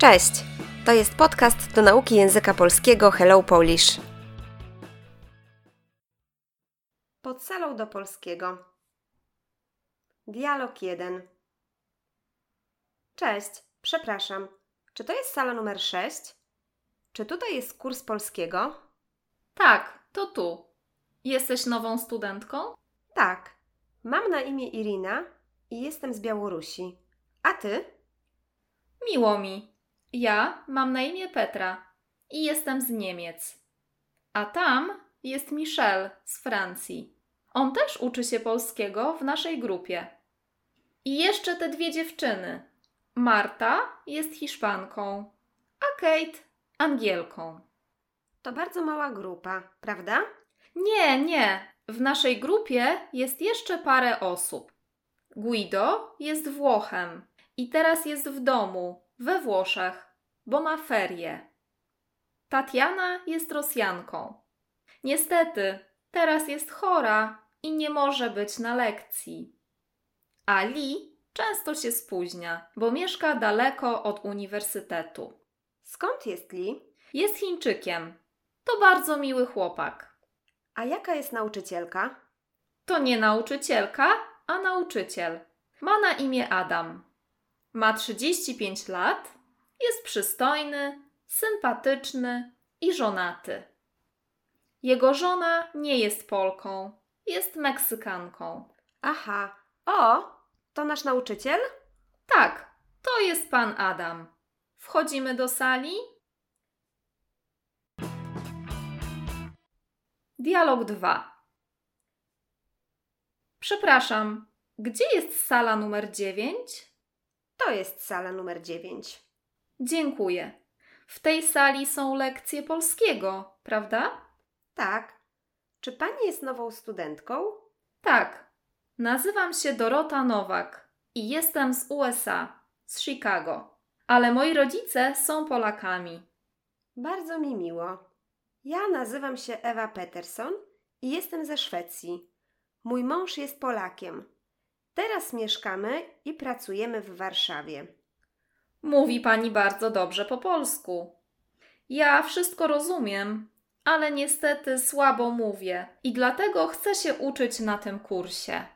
Cześć! To jest podcast do nauki języka polskiego Hello Polish. Pod salą do polskiego. Dialog 1. Cześć, przepraszam. Czy to jest sala numer 6? Czy tutaj jest kurs polskiego? Tak, to tu. Jesteś nową studentką? Tak. Mam na imię Irina i jestem z Białorusi. A ty? Miło mi. Ja mam na imię Petra i jestem z Niemiec. A tam jest Michel z Francji. On też uczy się polskiego w naszej grupie. I jeszcze te dwie dziewczyny. Marta jest Hiszpanką, a Kate Angielką. To bardzo mała grupa, prawda? Nie, nie. W naszej grupie jest jeszcze parę osób. Guido jest Włochem i teraz jest w domu, we Włoszech, bo ma ferie. Tatiana jest Rosjanką. Niestety, teraz jest chora i nie może być na lekcji. A Li często się spóźnia, bo mieszka daleko od uniwersytetu. Skąd jest Li? Jest Chińczykiem. To bardzo miły chłopak. A jaka jest nauczycielka? To nie nauczycielka, a nauczyciel. Ma na imię Adam. Ma 35 lat, jest przystojny, sympatyczny i żonaty. Jego żona nie jest Polką, jest Meksykanką. Aha. O, to nasz nauczyciel? Tak, to jest pan Adam. Wchodzimy do sali. Dialog 2. Przepraszam, gdzie jest sala numer 9? To jest sala numer 9. Dziękuję. W tej sali są lekcje polskiego, prawda? Tak. Czy pani jest nową studentką? Tak. Nazywam się Dorota Nowak i jestem z USA, z Chicago. Ale moi rodzice są Polakami. Bardzo mi miło. Ja nazywam się Ewa Peterson i jestem ze Szwecji. Mój mąż jest Polakiem. Teraz mieszkamy i pracujemy w Warszawie. Mówi pani bardzo dobrze po polsku. Ja wszystko rozumiem, ale niestety słabo mówię i dlatego chcę się uczyć na tym kursie.